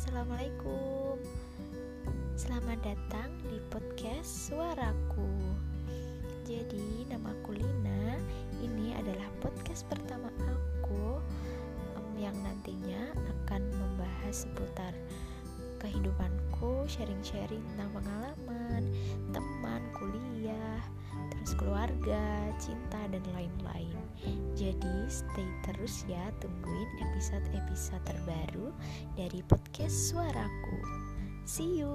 Assalamualaikum. Selamat datang di podcast Suaraku. Jadi namaku Lina. Ini adalah podcast pertama aku Yang nantinya akan membahas seputar kehidupanku Sharing-sharing tentang pengalaman Teman, kuliah Terus keluarga, cinta, dan lain-lain. jadi stay terus ya tungguin episode-episode terbaru dari podcast suaraku. See you.